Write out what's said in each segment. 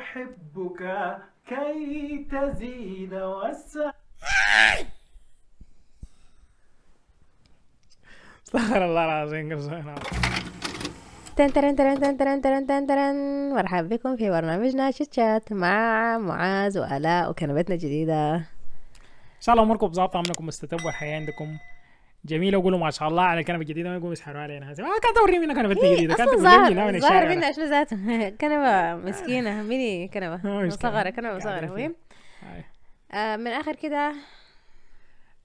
أحبك كي تزيد والسعادة استغفر الله العظيم تن ترن ترن تن ترن ترن تن ترن. مرحبا بكم في برنامجنا chit chat مع معاذ وآلاء وكنبتنا الجديدة. إن شاء الله أموركم ظابطه عملكم مستتب والحياة عندكم جميله وقولوا ما شاء الله على الكنبه الجديده ما يقوموا يسحروا علينا. ما كانت توري منها كنبة جديدة. كانت تقول لي ظاهر من ظاهر منا شنو ذاته ميني آه، مشكلة. مصغرة كنبة. قاعدين مصغرة فيها. المهم. آه، من آخر كده.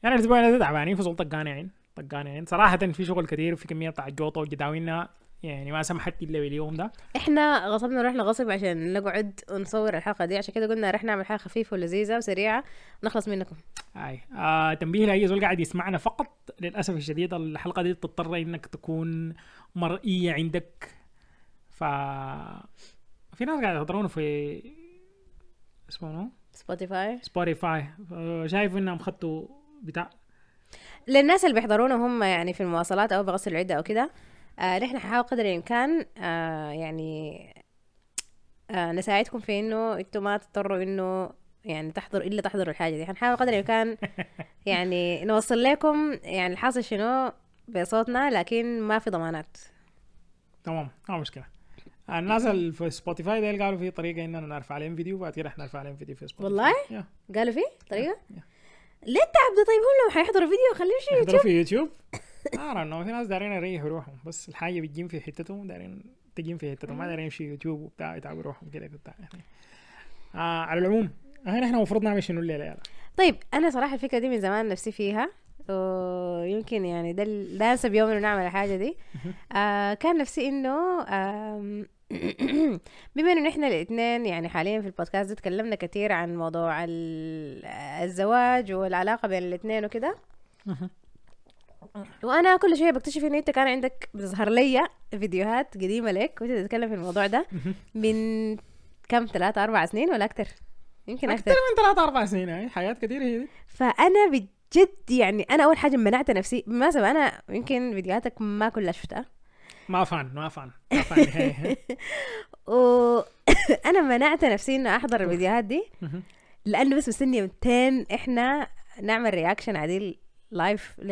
يعني الأسبوع ده تعبانين فصول طقانين طقانين. صراحة في شغل كثير وفي كمية بتاع جوطة وجداوينا يعني ما سمحت إلا باليوم ده. إحنا غصبنا ورحنا غصب عشان نقعد ونصور الحلقة دي. عشان كده قلنا رح نعمل حلقة خفيفة ولذيذة وسريعة ونخلص منكم. هاي آه تنبيه لأي زول قاعد يسمعنا فقط. للأسف الشديد الحلقة دي تضطر إنك تكون مرئية عندك. ف في ناس قاعد يحضرونه في اسمه؟ سبوتيفاي سبوتيفاي شايف إنهم خدتوا بتاع للناس اللي بيحضرونا هم يعني في المواصلات أو بغسل العدة أو كده آه نحن حنحاول قدر الإمكان آه يعني آه نساعدكم في إنه أنتم ما تضطروا إنه يعني تحضر إلا تحضروا الحاجة دي. حنحاول قدر الإمكان يعني نوصل لكم يعني الحاصل شنو بصوتنا لكن ما في ضمانات. تمام ما مشكلة. الناس اللي في سبوتيفاي ده قالوا في طريقة إننا نرفع عليهم فيديو وبعد كده نرفع عليهم فيديو في سبوتيفاي والله؟ قالوا في طريقة. ليه التعب ده؟ طيب هم لو حيحضروا فيديو خليهم يحضروا في يوتيوب. ما انه في ناس دارين يريحوا روحهم. بس الحاجة بتجين في حتتهم دارين تجين في حتتهم. ما دارين يمشي يوتيوب وبتاع يتعبوا روحهم كده وبتاع يعني. آه على العموم هنا إحنا المفروض نعمل شنو الليلة يلا طيب أنا صراحة الفكرة دي من زمان نفسي فيها. ويمكن يعني ده أنسب يوم إنه نعمل الحاجة دي. آه كان نفسي إنه آم، بما إنه نحن الاثنين يعني حاليا في البودكاست ده تكلمنا كثير عن موضوع ال- الزواج والعلاقة بين الاثنين وكده. وأنا كل شوية بكتشف انه انت كان عندك بتظهر لي فيديوهات قديمة لك وانت تتكلم في الموضوع ده من كم؟ ثلاثة أربع سنين ولا أكثر؟ يمكن أكثر أكثر من ثلاث أربع سنين هاي حياه كثيره هي دي. فأنا بجد يعني أنا أول حاجة منعت نفسي بالمناسبه أنا يمكن فيديوهاتك ما كلها شفتها. ما فان ما فان ما فان وأنا منعت نفسي انه أحضر الفيديوهات دي. لأنه بس مستنيه متين إحنا نعمل reaction عديل live ل...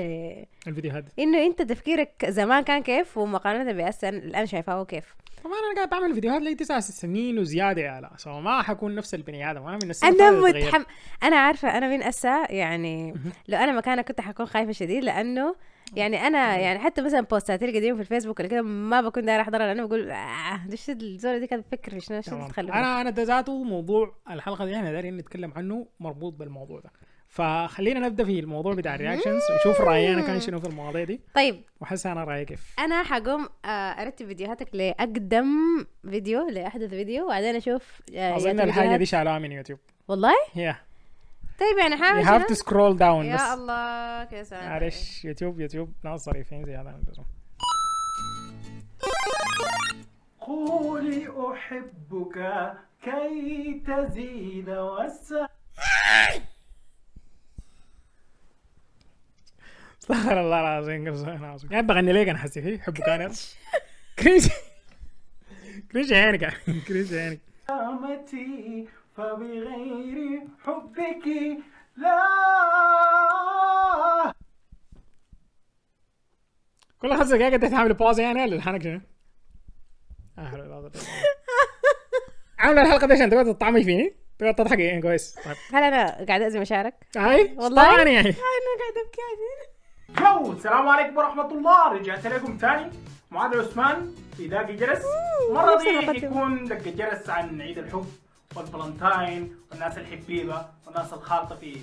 الفيديوهات دي إنه أنت تفكيرك زمان كان كيف ومقارنة بهسه الآن شايفاه كيف. طبعا أنا قاعد بعمل فيديوهات لي تسع سنين وزيادة يا لا. so ما حكون نفس البني آدم. أنا من السنة أنا اللي. متحم أنا عارفة أنا من أسا يعني لو أنا مكانك كنت حكون خايفة شديد لأنه يعني أنا يعني حتى مثلا بوستاتي القديمه في الفيسبوك ولا كده ما بكون داير أحضرها لأنه بقول آه الزوله دي كانت بتفكر في شنو أنا أنا ده ذاته موضوع الحلقة دي إحنا دايرين نتكلم عنه مربوط بالموضوع ده. فخلينا نبدأ في الموضوع بتاع ال reactions ونشوف رأيي أنا كان شنو في المواضيع دي. طيب. وحس أنا رايي كيف؟ أنا حقوم آه، أرتب فيديوهاتك لأقدم فيديو لأحدث فيديو وبعدين أشوف آه، أظن يا الحاجة دي شالوها من يوتيوب. والله؟ يا طيب يعني حاول have to scroll down يا بس. الله كيف سمعت. معلش يوتيوب يوتيوب. ناس ظريفين زيادة عن اللزوم. قولي أحبك كي تزيد والسعادة استغفر الله العظيم قصة أنا عظيم. قاعد بغني ليك أنا حسي. فيه حبه كان كريش. كريش عينك كريش عينك أمتي فبغير حبك لا. كل خمس دقائق انت تعمل باوز يعني ولا لحنك شنو؟ آه،. عامله الحلقة دي عشان تقعد تطعمي فيني؟ تقعد تضحك يعني كويس. طيب. هل أنا قاعدة اذي مشاعرك؟ هاي والله؟ يعني. أنا قاعدة أبكي جو السلام عليكم ورحمة الله. رجعت لكم تاني. معاذ عثمان في داقي جرس مرة نفس دي. يكون دق جرس عن عيد الحب والفالنتاين والناس الحبيبة والناس الخالطة في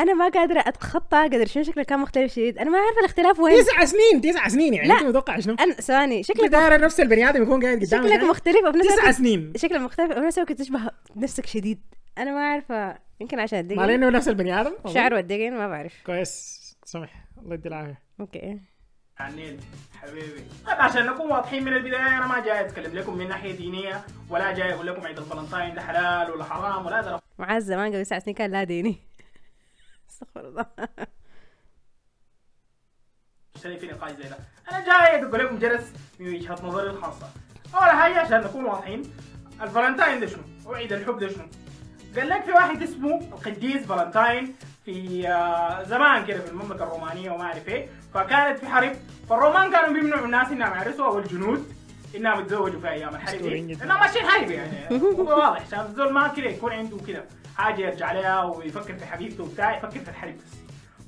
أنا ما قادرة أتخطى قدر شنو شكله كان مختلف شديد. أنا ما عارفه الاختلاف وين. تسع سنين تسع سنين يعني لا. أنت متوقع شنو؟ أنا ثواني شكلك دايره نفس البني آدم يكون قاعد قدامك شكلك؟ مختلف وفي نفس تسع سنين. شكلك مختلف وفي نفس الوقت تشبه نفسك شديد. أنا ما عارفه يمكن عشان ما الدقن لأنه نفس البني آدم شعر والدقن ما بعرف. كويس. سمح الله يدي العافية. okay. عنين حبيبي. طيب عشان نكون واضحين من البداية أنا ما جاي أتكلم لكم من ناحية دينية ولا جاي أقول لكم عيد الفالنتاين ده حلال ولا حرام ولا ده معاذ زمان قبل سنين كان لا ديني. استغفر الله. اشتري في نقاش زي ده. أنا جاي أقول لكم جرس من وجهة نظري الخاصة. اول حاجة عشان نكون واضحين. الفالنتاين ده شنو؟ وعيد الحب ده شنو؟ قال لك في واحد اسمه القديس فالنتاين في آه، زمان كده في المملكة الرومانية وما أعرف إيه. فكانت في حرب. فالرومان كانوا بيمنعوا الناس إنهم يعرسوا أو الجنود إنهم يتزوجوا في أيام الحرب دي. إنهم ماشيين حرب يعني. هو واضح. عشان الزول ما كده يكون عنده كده حاجة يرجع لها ويفكر في حبيبته وبتاع يفكر في الحرب بس.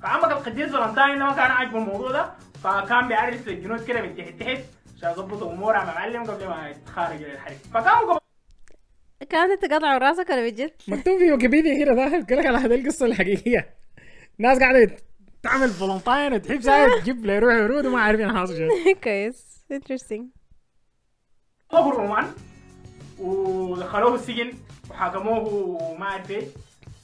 فعمك القديس فالنتاين ما كان عاجبه الموضوع ده فكان بيعرس للجنود كده من تحت تحت عشان يظبطوا امورها مع معلم قبل ما يتخارجوا للحرب فقاموا كانت تقطعوا راسك ولا بجد؟ مكتوب في ويكيبيديا كده ده بيقول لك على هذه القصة الحقيقية. ناس قاعدة تعمل فالنتاين وتحب ساعه تجيب له روح ورود وما عارفين حاصل شنو كويس. interesting طلبوا الرومان ودخلوه السجن وحاكموه وما أعرف إيه.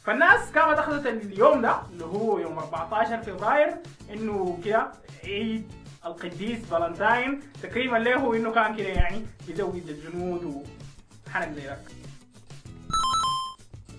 فالناس كانت اخذت اليوم ده اللي هو يوم 14 فبراير إنه كده عيد القديس فالنتاين تكريما له إنه كان كده يعني بيزوج الجنود وحرق زي ذاك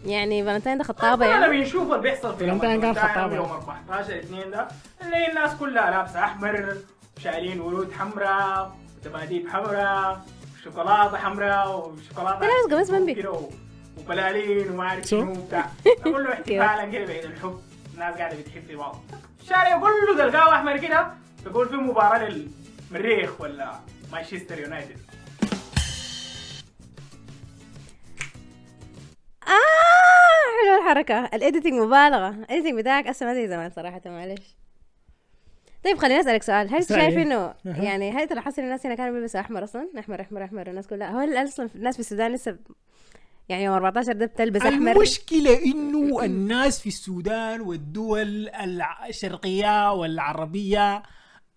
يعني فالنتين ده خطابه أنا يعني. بنشوف اللي بيحصل في يوم فالنتاين كان خطابة. يوم 14 2 ده اللي الناس كلها لابسة أحمر وشايلين ورود حمراء ودباديب حمراء وشوكولاته حمراء وشوكولاتة ده لابس قميص و- وبلالين وما اعرف شو؟ شنو بتاع كله احتفالا كده بعيد الحب. الناس قاعدة بتحب في بعض. الشارع كله تلقاه أحمر كده تقول في مباراة للمريخ ولا مانشستر يونايتد. الحركه ال editing مبالغة. ال editing بتاعك أصلا ما زي زمان صراحة معلش. طيب خليني أسألك سؤال. هل. شايف إنه. يعني هل تلاحظ ان الناس هنا كانوا بيلبسوا أحمر أصلا؟ أحمر أحمر أحمر الناس كلها. هو هل أصلا الناس في السودان لسه يعني يوم 14 ده بتلبس أحمر؟ المشكلة إنه الناس في السودان والدول الشرقية والعربية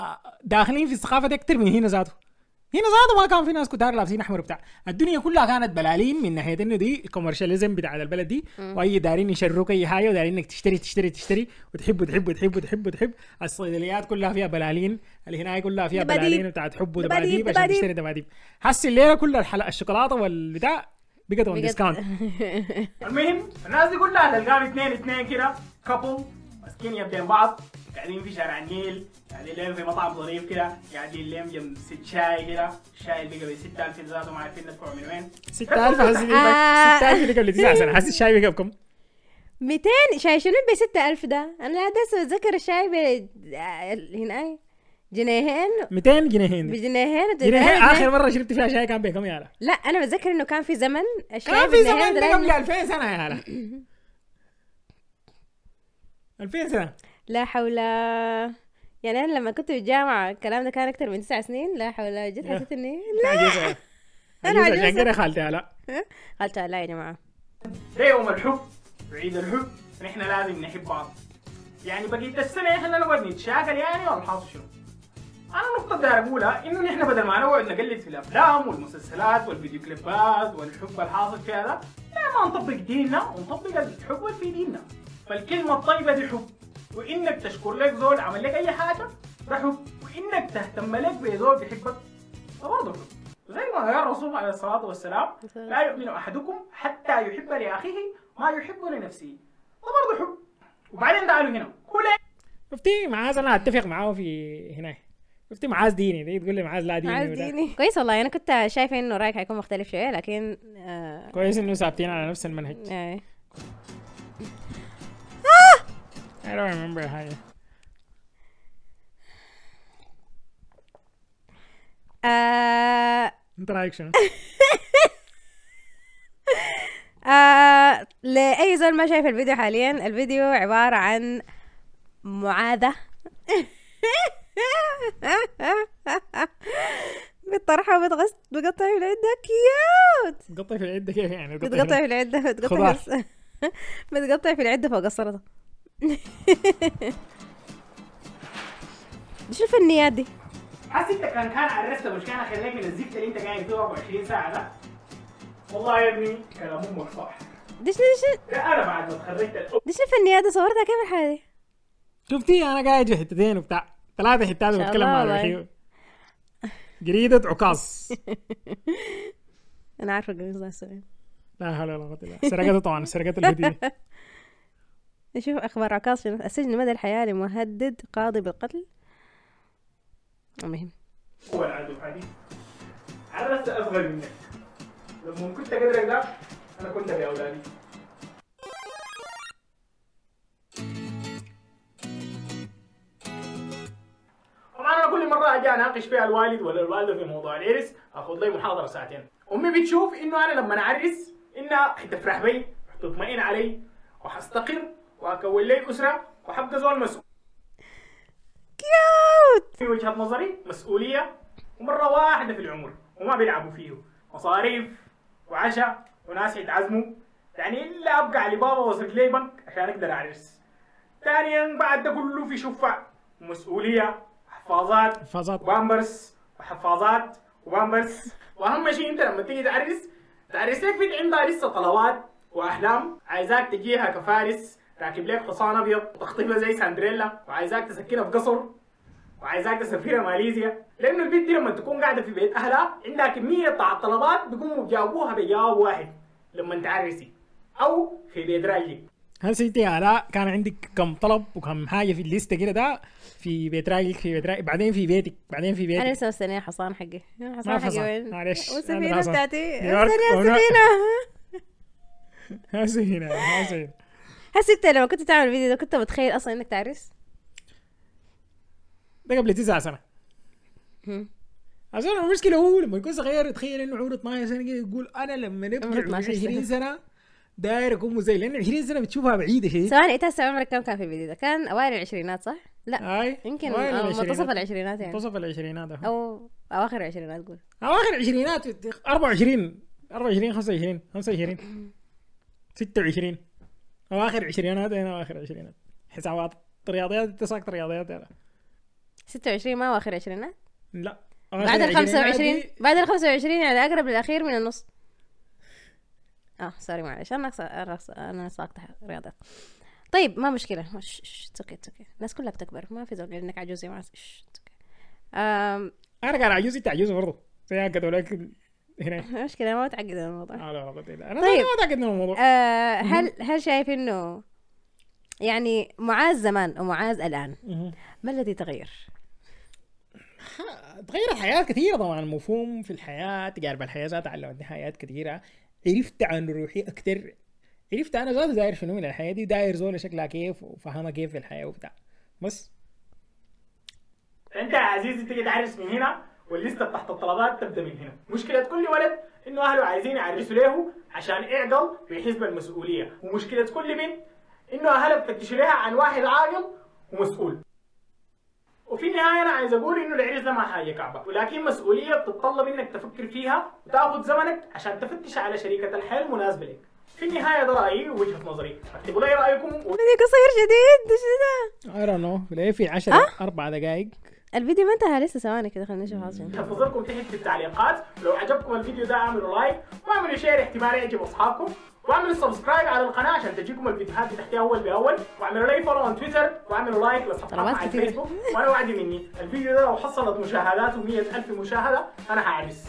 آه، داخلين في الثقافة دي أكتر من هنا ذاته. هنا ذاته ما كان في ناس كتار لابسين أحمر بتاع الدنيا كلها كانت بلالين من ناحية إنه دي ال commercialism بتاع البلد دي. وأي دارين يشروك اي حاجة ودارين إنك تشتري تشتري تشتري. وتحب وتحب وتحب وتحب وتحب. الصيدليات كلها فيها بلالين. اللي هنا كلها فيها دباديب. بلالين بتاعت حب دباديب، ودباديب عشان. تشتري دباديب. حس الليلة كلها الحلا الشوكولاتة والبتاع بقت on discount المهم الناس دي كلها تلقاهم اثنين اثنين كده. couple ماسكين يدين بعض. قاعدين في شارع النيل قاعدين لهم في مطعم ظريف كده قاعدين لهم جنب ست شاي كده الشاي اللي بقى ب 6000 ذاته ما عارفين ندفعوا من وين. 6000 حسي دي آه. 6000 دي قبل 9 سنه حسي الشاي بقى بكم؟ 200 شاي شنو ب 6000 ده. أنا لا هسه بتذكر الشاي ب هنا جنيهين. 200 جنيهين. بجنيهين جنيهين آخر مرة شربت فيها شاي كان بكم يا لا؟ لا أنا بتذكر إنه كان في زمن الشاي كان في ده دلوقتي- قبل 2000 سنة يا لا. 2000 سنة. لا حول يعني أنا لما كنت في الجامعة الكلام ده كان أكثر من تسع سنين لا حول جد. حسيت إني عجيزة. أنا عجيزة. عشان عجوزة. كده خالتي لا. قلت لا يا جماعة. ده يوم الحب؟ وعيد الحب. نحن لازم نحب بعض. يعني بقيت السنة إحنا نقعد نتشاكل يعني ولا الحاصل شنو؟ أنا النقطة اللي أقولها إنه نحن بدل ما نقعد نقلد في الأفلام والمسلسلات والفيديو كليبات والحب الحاصل فيها ده لا ما نطبق ديننا ونطبق الحب اللي في ديننا. فالكلمة الطيبة دي حب. وإنك تشكر لك زول عمل لك أي حاجة ده حب وإنك تهتم لك بزول بيحبك برضه حب زي ما قال الرسول عليه الصلاة والسلام لا يؤمن أحدكم حتى يحب لأخيه ما يحب لنفسه. ده برضه حب. وبعدين تعالوا هنا. كل شفتي معاذ؟ أنا أتفق معاه في هنا. شفتي معاذ ديني؟ دي تقول لي معاذ لا ديني وده. عايزيني كويس والله. أنا كنت شايفه إنه رأيك حيكون مختلف شوية لكن آه كويس إنه ثابتين على نفس المنهج. آه. I don't remember حاجة آه انت رايك شنو؟ آه لأي زول ما شايف الفيديو حاليا الفيديو عبارة عن معاذة بتطرحها وبتغس بتقطع في العدة كيوت تقطع في العده كيف يعني؟ بتقطع في العدة بتقطع. في بتقطع في العدة فوق السلطة. شو الفنيات دي؟ حاسس انت كان كان عرست مش كان خليك من الزفت اللي انت قاعد فيه 24 ساعة ده والله يا ابني كلام أمك صح دي دي أنا بعد ما تخرجت دي شنو الفنيات دي صورتها كيف الحالة دي؟ شفتي؟ أنا قاعد في حتتين وبتاع ثلاثة حتات بتكلم مع الوحيد جريدة عكاظ. أنا عارفة القميص ده لا حول ولا قوة إلا بالله. سرقته طبعا سرقت الهدية. نشوف أخبار عكاظ شنو السجن مدى الحياة لمهدد قاضي بالقتل. المهم. هو العدو حديث عرست أصغر منك. لما كنت قدرك ده أنا كنت باولادي طبعا أنا كل مرة أجي أناقش فيها الوالد ولا الوالدة في موضوع العرس أخذ لي محاضرة ساعتين. أمي بتشوف إنه أنا لما أعرس إنها حتفرح بي وحتطمئن علي وحستقر. واكون لي أسرة وحبقى زول مسؤول. cute في وجهة نظري مسؤولية ومرة واحدة في العمر وما بيلعبوا فيه. مصاريف وعشاء وناس يتعزموا. يعني إلا أبقى علي بابا واصرف لي بنك عشان أقدر أعرس. ثانيا بعد ده كله في شفع ومسؤوليه حفاظات حفاظات. وبامبرز وحفاظات وبامبرز. وأهم شيء أنت لما تيجي تعرس تعرس لك بنت عندها لسه طلبات وأحلام. عايزاك تجيها كفارس. راكب لك حصان أبيض وتخطفها زي ساندريلا وعايزاك تسكنها في قصر وعايزاك تسافرها ماليزيا. لأنه البنت دي لما تكون قاعدة في بيت أهلها عندها كمية بتاع الطلبات بيقوموا بيجاوبوها بجواب واحد لما تعرسي أو في بيت راجلك هسه أنت يا علاء كان عندك كم طلب وكم حاجة في الليستة كده ده؟ في بيت راجلك في بيت راجلك بعدين في بيتك بعدين في بيتك. أنا لسه مستنية حصان حقي. ما حصان حقي حصان. وين؟ معلش، والسفينة الحصان. بتاعتي. استني. السفينة. هسه هنا هسه هنا هسه انت لما كنت تعمل الفيديو ده كنت متخيل أصلا إنك تعرس؟ ده قبل تسع هم. عشان المشكلة هو لما يكون صغير يتخيل إنه عمره 12 سنة كده يقول أنا لما نبقى 12 20 سنة داير أكون زي لأن 20 سنة بتشوفها بعيدة شيء ثواني إنت هسه عمرك كم كان في الفيديو ده؟ كان أوائل العشرينات صح؟ لا اي يمكن آه،. منتصف العشرينات يعني منتصف العشرينات أهو. أو أواخر العشرينات قول أواخر العشرينات 24 24 25 25 26 اواخر عشرينات هنا اواخر عشرينات. حسابات رياضيات انت ساقط رياضيات هنا 26 ما اواخر العشرينات لا. بعد ال العشرينات 25 دي- بعد ال 25 يعني أقرب للأخير من النص. آه سوري معلش. أنا أنا أنا ساقطة رياضات طيب ما مشكلة. okay okay الناس كلها بتكبر. ما في زول انك عجوزه ما. آم، أنا كان عجوز انت عجوز برضه زي كده لك هنا مشكلة ما متعقدة من الموضوع. آه، لا بالله. أنا طيب. ما متاكد من الموضوع. آه هل هل شايف إنه يعني معاذ زمان ومعاذ الآن. ما الذي تغير؟ تغيرت حياة كثيرة طبعا. مفهوم في الحياة تجارب الحياة ذاتها علمتني حياة كثيرة. عرفت عن روحي أكثر عرفت أنا ذاتي داير شنو من الحياة دي داير زول شكلها كيف وفهمها كيف في الحياة وبتاع. بس. أنت يا عزيزي تيجي تعرس من هنا؟ والليستة تحت الطلبات تبدأ من هنا. مشكلة كل ولد إنه أهله عايزين يعرسوا له عشان اعقل بحسب المسؤولية. ومشكلة كل بنت إنه أهلها بفتشوا لها عن واحد عاقل ومسؤول. وفي النهاية أنا عايز أقول إنه العرس ده ما حاجة كعبة. ولكن مسؤولية بتتطلب إنك تفكر فيها وتأخذ زمنك عشان تفتش على شريكة الحياة المناسبه لك. في النهاية ده رأيي ووجهة نظري. اكتبوا لي رأيكم. الفيديو قصير شديد إيش ده؟ I don't know. بلاقي في 10 أربع دقائق الفيديو ما انتهى لسه ثواني كده خلينا نشوف حاصل انتظركم تحت في التعليقات. ولو عجبكم الفيديو ده اعملوا like واعملوا share احتمال يعجب أصحابكم. واعملوا subscribe على القناة عشان تجيكم الفيديوهات اللي تحتها أول بأول. واعملوا لي follow on تويتر واعملوا like لصفحاتنا طلبات على. الفيسبوك وأنا وعدي مني. الفيديو ده لو حصلت مشاهداته 100000 مشاهدة أنا هعرس.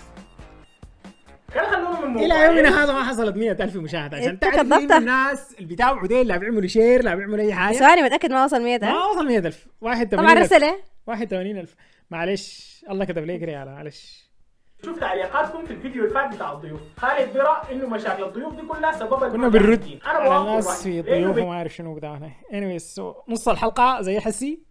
يلا خلونا من إلى يومنا هذا ما حصلت 100000 مشاهدة. عشان تعرف. الناس اللي بيتابعوا ديل لا بيعملوا share لا بيعملوا أي حاجة. ثواني متأكد ما وصل 100 ما؟ وصل 100000 81 طبعا رسله 81000 معلش الله كتب لي كده يلا معلش. شوف تعليقاتكم في الفيديو اللي فات بتاع الضيوف. خالد برا إنه مشاكل الضيوف دي كلها سببها كنا بنرد أنا على الناس. في لأنه ضيوف وما أعرف شنو بتاعنا. Anyways so نص الحلقة زي حسي.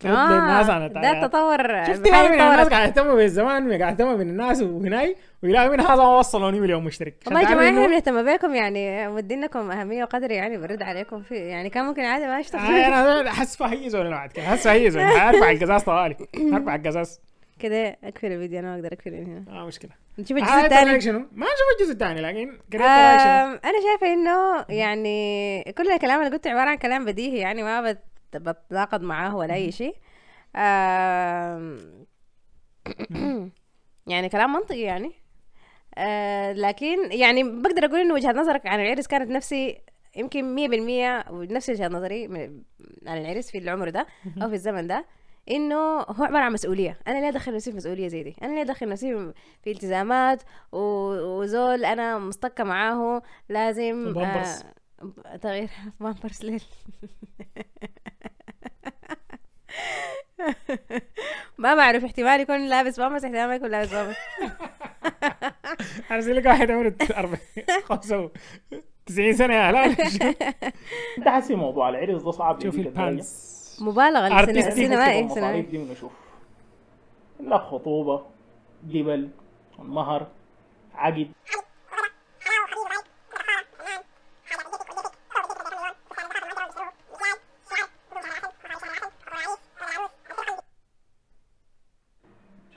ترد آه الناس عن ده. التطور شفت يعني الناس يتطور قاعد يهتموا بالزمان قاعد يهتموا بالناس وهناي ويلاقوا من هذا ما وصلوني مليون مشترك. والله يا جماعة إحنا بنهتم بكم يعني مدينكم أهمية وقدر يعني برد عليكم في يعني كان ممكن عادي ما آه، يشتغل أنا أحس فهيز ولا بعد كده أحس فهيز هرفع القزاز طوالي. هرفع القزاز. كده اقفل الفيديو أنا ما أقدر من هنا. آه مشكلة. نشوف الجزء آه، الثاني؟ ما نشوف الجزء الثاني لكن؟ آم، أنا شايفة إنه يعني كل الكلام اللي قلته عبارة عن كلام بديهي يعني ما بت- بتناقض معاه ولا أي شيء. يعني كلام منطقي يعني. آه لكن يعني بقدر أقول إنه وجهة نظرك عن العرس كانت نفسي يمكن مية بالمية ونفس وجهة نظري عن العرس في العمر ده أو في الزمن ده إنه هو عبارة عن مسؤولية. أنا ليه أدخل نفسي في مسؤولية زي دي؟ أنا ليه أدخل نفسي في التزامات و- وزول أنا مستكه معاه لازم بامبرز. تغيير بامبرز ليه ما بعرف احتمال يكون لابس بامبرز احتمال ما يكون لابس بامبرز. زي لك واحد عمره 90 سنة يا هلال انت حاسس موضوع. العرس ده صعب شوف؟ البانس مبالغة Artistic السينما- نحسب سينمائي المصاريف سينمائي دي ونشوف لا خطوبة قبل المهر عقد.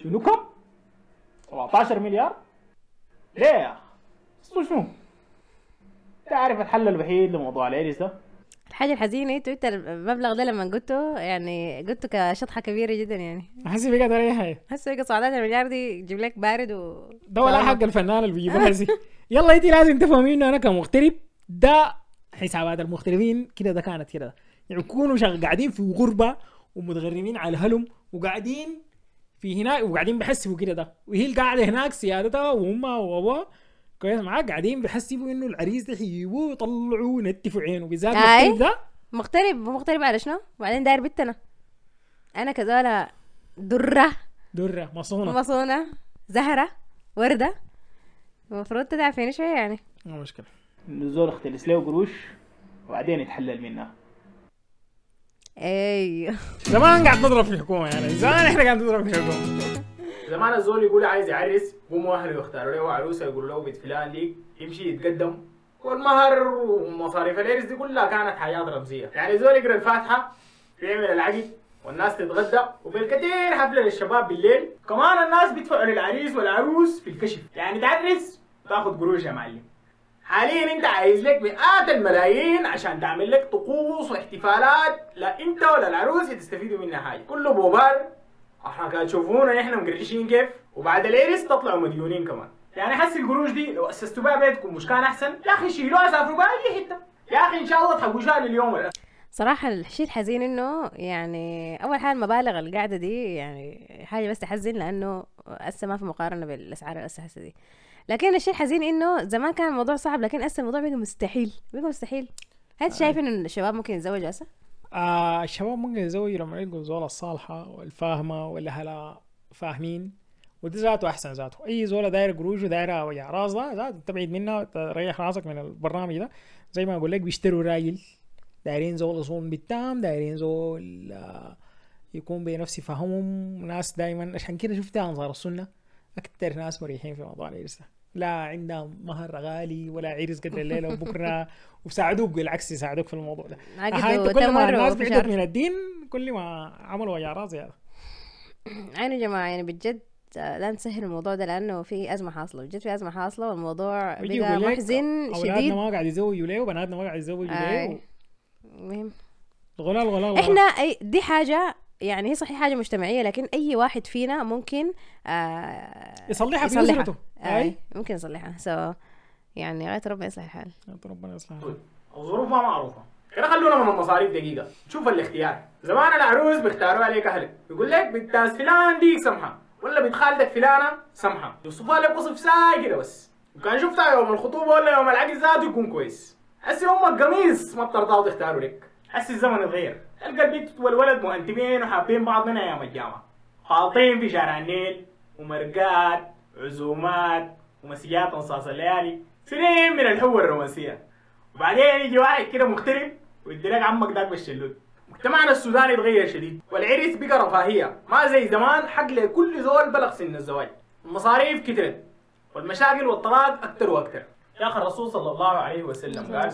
شنو كم؟ 17 مليار؟ ليه يا اخ؟ اسمه شنو؟ تعرف الحل الوحيد لموضوع العرس ده؟ الحاجة الحزينه أنتوا انت المبلغ ده لما قلته يعني قلته كشطحة كبيرة جدا يعني احس بقى ده اي حاجة هسه بقى 17 مليار دي تجيب لك بارد و ده ولا حق الفنان اللي بيجيبوها زي يلا انت لازم تفهمي إنه أنا كمغترب ده حسابات المغتربين كده ده كانت كده يعني يكونوا قاعدين في غربة ومتغربين على الهلم وقاعدين في هناك وقاعدين بيحسبوا كده ده. وهي القاعده هناك سيادتها وأمها وابوها كويس معاك. قاعدين بيحسبوا إنه العريس ده حيجيبوه ويطلعوا ونتفوا عينه. بالذات. المغترب ده. مغترب مغترب على شنو؟ وبعدين داير بنتنا. أنا كذولا درة. درة مصونة. مصونة. زهرة. وردة. المفروض تدعفيني شوية يعني. ما مشكلة. انه الزول اختلس له قروش وبعدين يتحلل منها. إي. زمان قاعد نضرب في الحكومة يعني. زمان إحنا قاعد نضرب في الحكومة. زمان الزول يقول عايز يعرس قوموا اهله يختاروا له عروسة يقولوا له بنت فلان ديك يمشي يتقدم. والمهر ومصاريف العرس دي كلها كانت حاجات رمزية. يعني زول يقرأ الفاتحة يعمل العقد والناس تتغدى وبالكثير حفلة للشباب بالليل. كمان الناس بيدفعوا للعريس والعروس في الكشف. يعني تعرس تاخذ قروش يا معلم. حاليا أنت عايز لك مئات الملايين عشان تعمل لك طقوس واحتفالات لا أنت ولا العروس تستفيدوا منها حاجة كله بوبار إحنا قاعد تشوفونا إحنا مقرشين كيف؟ وبعد العرس تطلعوا مديونين كمان. يعني حس القروش دي لو أسستوا بها بيتكم مش كان أحسن؟ يا أخي شيلوها سافروا بها أي حتة. يا أخي إن شاء الله تحوشوها لليوم الأخير. صراحة الشيء الحزين إنه يعني أول حاجة المبالغ القاعدة دي يعني حاجة بس تحزن لأنه هسه ما في مقارنة بالأسعار هسه دي. لكن الشيء الحزين إنه زمان كان الموضوع صعب لكن هسه الموضوع بقى مستحيل بقى مستحيل. هل شايف إنه الشباب ممكن يتزوجوا هسه؟ آه الشباب ممكن يتزوجوا لما يلقوا الزولة الصالحة والفاهمة والأهلها فاهمين ودي ذاته أحسن ذاته. أي زولة دايرة قروش ودايرة وجع راس ده ذاته تبعد منها تريح راسك من البرنامج ده. زي ما أقول لك بيشتروا راجل دايرين زول يصون بالتام دايرين زول آه، يكون بنفس فهمهم. ناس دايما عشان كده شفت أنصار السنة أكتر ناس مريحين في موضوع ده. لا عندهم مهر غالي ولا عرس قدر الليلة وبكرة. وبيساعدوك بالعكس يساعدوك في الموضوع ده. عقد أها انت كل ما الناس. بعدت من الدين كل ما عملوا وجع زياده يعني يا جماعة يعني بجد آه، لا نسهل الموضوع ده لأنه في أزمة حاصلة بجد في أزمة حاصلة والموضوع بقى محزن أولادنا شديد. ما قاعد يزوجوا ليه وبناتنا ما قاعد يزوجوا. ليه مهم. غلال غلال إحنا دي حاجة يعني هي صحيح حاجة مجتمعية لكن أي واحد فينا ممكن آه يصلحها في يصلحها. اسرته أي ممكن يصلحها. سو يعني غايه ربنا يصلح الحال. ربنا يصلحها الظروف ما معروفة. كده خلونا من المصاريف دقيقة. شوف الاختيار. زمان العروس بيختاروا عليك أهلك. يقول لك بنت فلان ديك سمحة ولا بنت خالتك فلانة سمحة. يوصفها لك وصف ساي كده بس. وكان شفتها يوم الخطوبة ولا يوم العقد ذاته يكون كويس. هسي هم القميص ما بترضاوا تختاروا لك. هسي الزمن اتغير تلقى البنت والولد مؤنتمين وحابين بعض من أيام الجامعة. خالطين في شارع النيل ومرقات عزومات ومسيات انصاص الليالي. سنين من الحب الرومانسية. وبعدين يجي واحد كده مغترب ويدي لك عمك داك بالشلوت. مجتمعنا السوداني اتغير شديد. والعرس بقى رفاهية. ما زي زمان حق لكل زول بلغ سن الزواج. المصاريف كترت. والمشاكل والطلاق أكتر وأكتر. يا أخي الرسول صلى الله عليه وسلم قال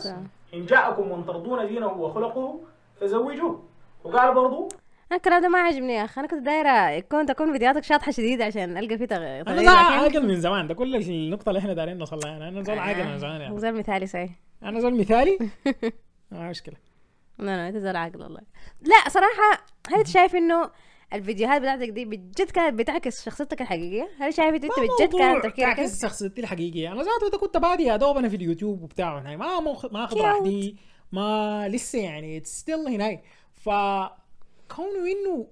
إن جاءكم من ترضون دينه وخلقه فزوجوه. وقال برضو أنا الكلام ده ما عجبني يا أخي. أنا كنت دايرة كون تكون فيديوهاتك شاطحة شديد عشان ألقى فيه تغ- أنا تغيير ده لكن- عاقل من زمان. ده كل النقطة اللي إحنا دايرين نوصل لها. أنا زول عاقل من زمان يعني زول مثالي صحيح. أنا زول مثالي؟ ما مشكلة. لا لا أنت زول عاقل والله. لا صراحة هل أنت شايف إنه الفيديوهات بتاعتك دي بجد كانت بتعكس شخصيتك الحقيقية؟ هل شايف انت بجد كانت تفكيرك كده؟ تعكس شخصيتي الحقيقية أنا ذاته كنت بادي يا دوب أنا في اليوتيوب وبتاع هناي ما مخ... ما اخذ. راحتي ما لسه يعني still هناي فكونه إنه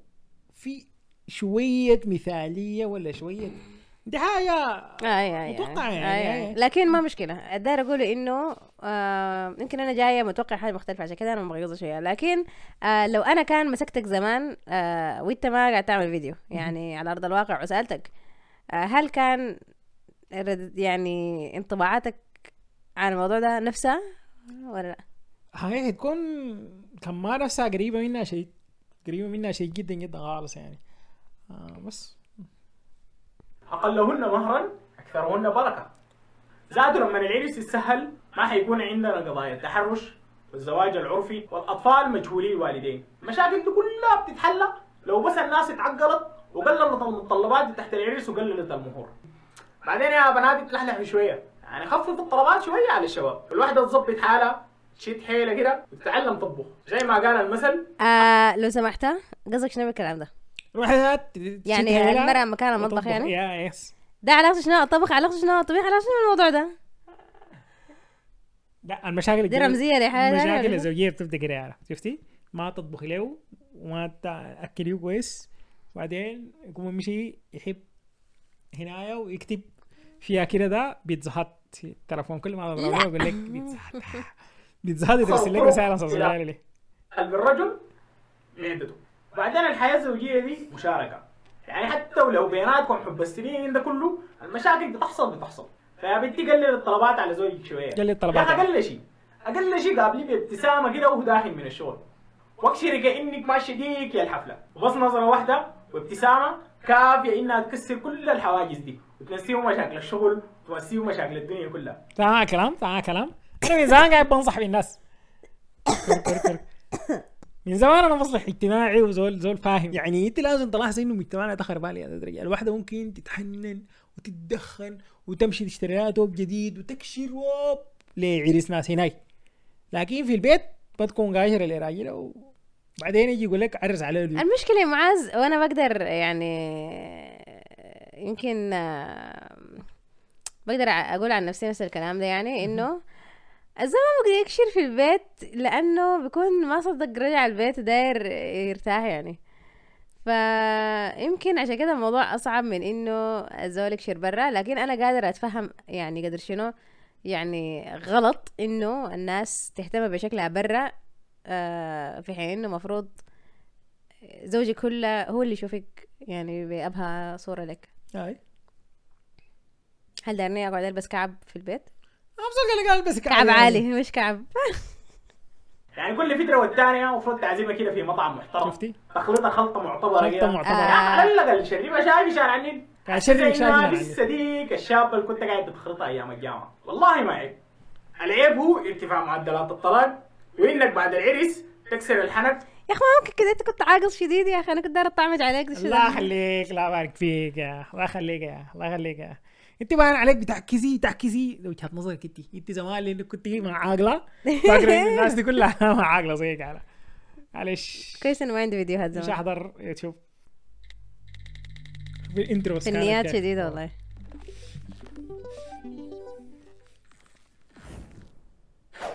في شوية مثالية ولا شوية دي حاجة اي اي متوقع اي يعني، اي أي. لكن ما مشكلة. الداير أقول إنه آه يمكن أنا جاية متوقع حاجة مختلفة عشان كده أنا مغيظه شوية. لكن آه لو أنا كان مسكتك زمان آه وأنت ما قاعد تعمل فيديو يعني على أرض الواقع وسألتك آه هل كان يعني انطباعاتك عن الموضوع ده نفسها ولا لأ؟ هاي تكون كان ما نفسها قريبة منها شيء قريبة منها شيء جدا جدا خالص يعني. آه بس. أقلهن مهرا أكثرهن بركة. زادوا لما العرس يتسهل ما حيكون عندنا قضايا التحرش والزواج العرفي والأطفال مجهولي الوالدين. المشاكل دي كلها بتتحل. لو بس الناس اتعقلت وقللت المتطلبات تحت العرس وقللت المهور. بعدين يا بنات تلحلحوا شوية. يعني خففوا الطلبات شوية على الشباب الواحدة تظبط حالها تشد حيلها كده وتتعلم تطبخ زي ما قال المثل. آه لو سمحت قصدك شنو بالكلام ده؟ الواحدات يعني المرأة مكان المطبخ يعني؟ يا يس. ده علاقته شنو؟ الطبخ علاقته شنو؟ الطبيخ علاقته شنو الموضوع ده؟ لا المشاكل دي رمزية لحاجة تانية المشاكل؟ الزوجية بتبدأ كده يعني شفتي؟ ما تطبخي له وما تأكليه كويس. بعدين يقوم يمشي يحب هنايا ويكتب فيها كده ده بيتزا هات التليفون كل ما يقول لك بيتزا هات بيتزا هات يرسل لك رسالة صغيرة ليه؟ قلب الرجل معدته بعدين الحياة الزوجية دي مشاركة. يعني حتى ولو بيناتكم حب السنين ده كله المشاكل بتحصل بتحصل. فيا بنتي قلل الطلبات على زوجك شوية. قلل الطلبات. أخي أقل شيء. أقل شيء قابليه بابتسامة كده وهو داخل من الشغل. واكشري كانك ماشي ديك يا الحفلة. وبس نظرة واحدة وابتسامة كافية إنها تكسر كل الحواجز دي. وتنسيهم مشاكل الشغل وتنسيهم مشاكل الدنيا كلها. تعال كلام. تعال كلام. أنا من زمان قاعد بنصح بالناس. من زمان أنا مصلح اجتماعي وزول زول فاهم. يعني أنت لازم تلاحظ إنه مجتمعنا دخل بالي هذا الدرجه الواحده ممكن تتحنن وتتدخن وتمشي تشتري لها توب جديد وتكشر ووب لعريس ناس هناك لكن في البيت بتكون قاشره لراجلها وبعدين يجي يقول لك عرس عليه البيت. المشكلة يا معاذ وأنا بقدر يعني يمكن آه، بقدر أقول عن نفسي نفس الكلام ده يعني إنه الزلمة بقدر يكشر في البيت لأنه بيكون ما صدق رجع البيت وداير يرتاح يعني. فيمكن عشان كده الموضوع أصعب من إنه الزول يكشر برا لكن أنا قادرة أتفهم يعني قدر شنو يعني غلط إنه الناس تهتم بشكلها برا آه، في حين إنه مفروض زوجي كله هو اللي يشوفك يعني بأبهى صورة لك. هاي هل دارني أقعد ألبس كعب في البيت؟ أفضل قال قال بس كعب عالي مش كعب. يعني كل فترة والتانية المفروض تعزمها كده في مطعم محترم. شفتي؟ تخلطها خلطة معتبرة خلطة كده. معتبرة. يعني على الأقل شربها شاي شارع النيل شرب شاي النيل. الصديق الشاب اللي كنت قاعد بتخلطها أيام الجامعة. والله ما عيب. العيب هو ارتفاع معدلات الطلاق وإنك بعد العرس تكسر الحنك. يا أخي ما ممكن كده أنت كنت عاقص شديد يا أخي. أنا كنت دايرة أطعمج عليك الله؟ يخليك. الله يبارك فيك يا الله يخليك يا الله يخليك يا انت باين عليك بتعكسي تعكسي وجهة نظرك انت. انت زمان اللي كنت مع عاقلة. فاكرة إن الناس دي كلها مع عاقلة زيك على معلش. كويس إنه ما عندي فيديوهات مش زمان احضر شوف. شوف ال intro فنيات شديدة والله.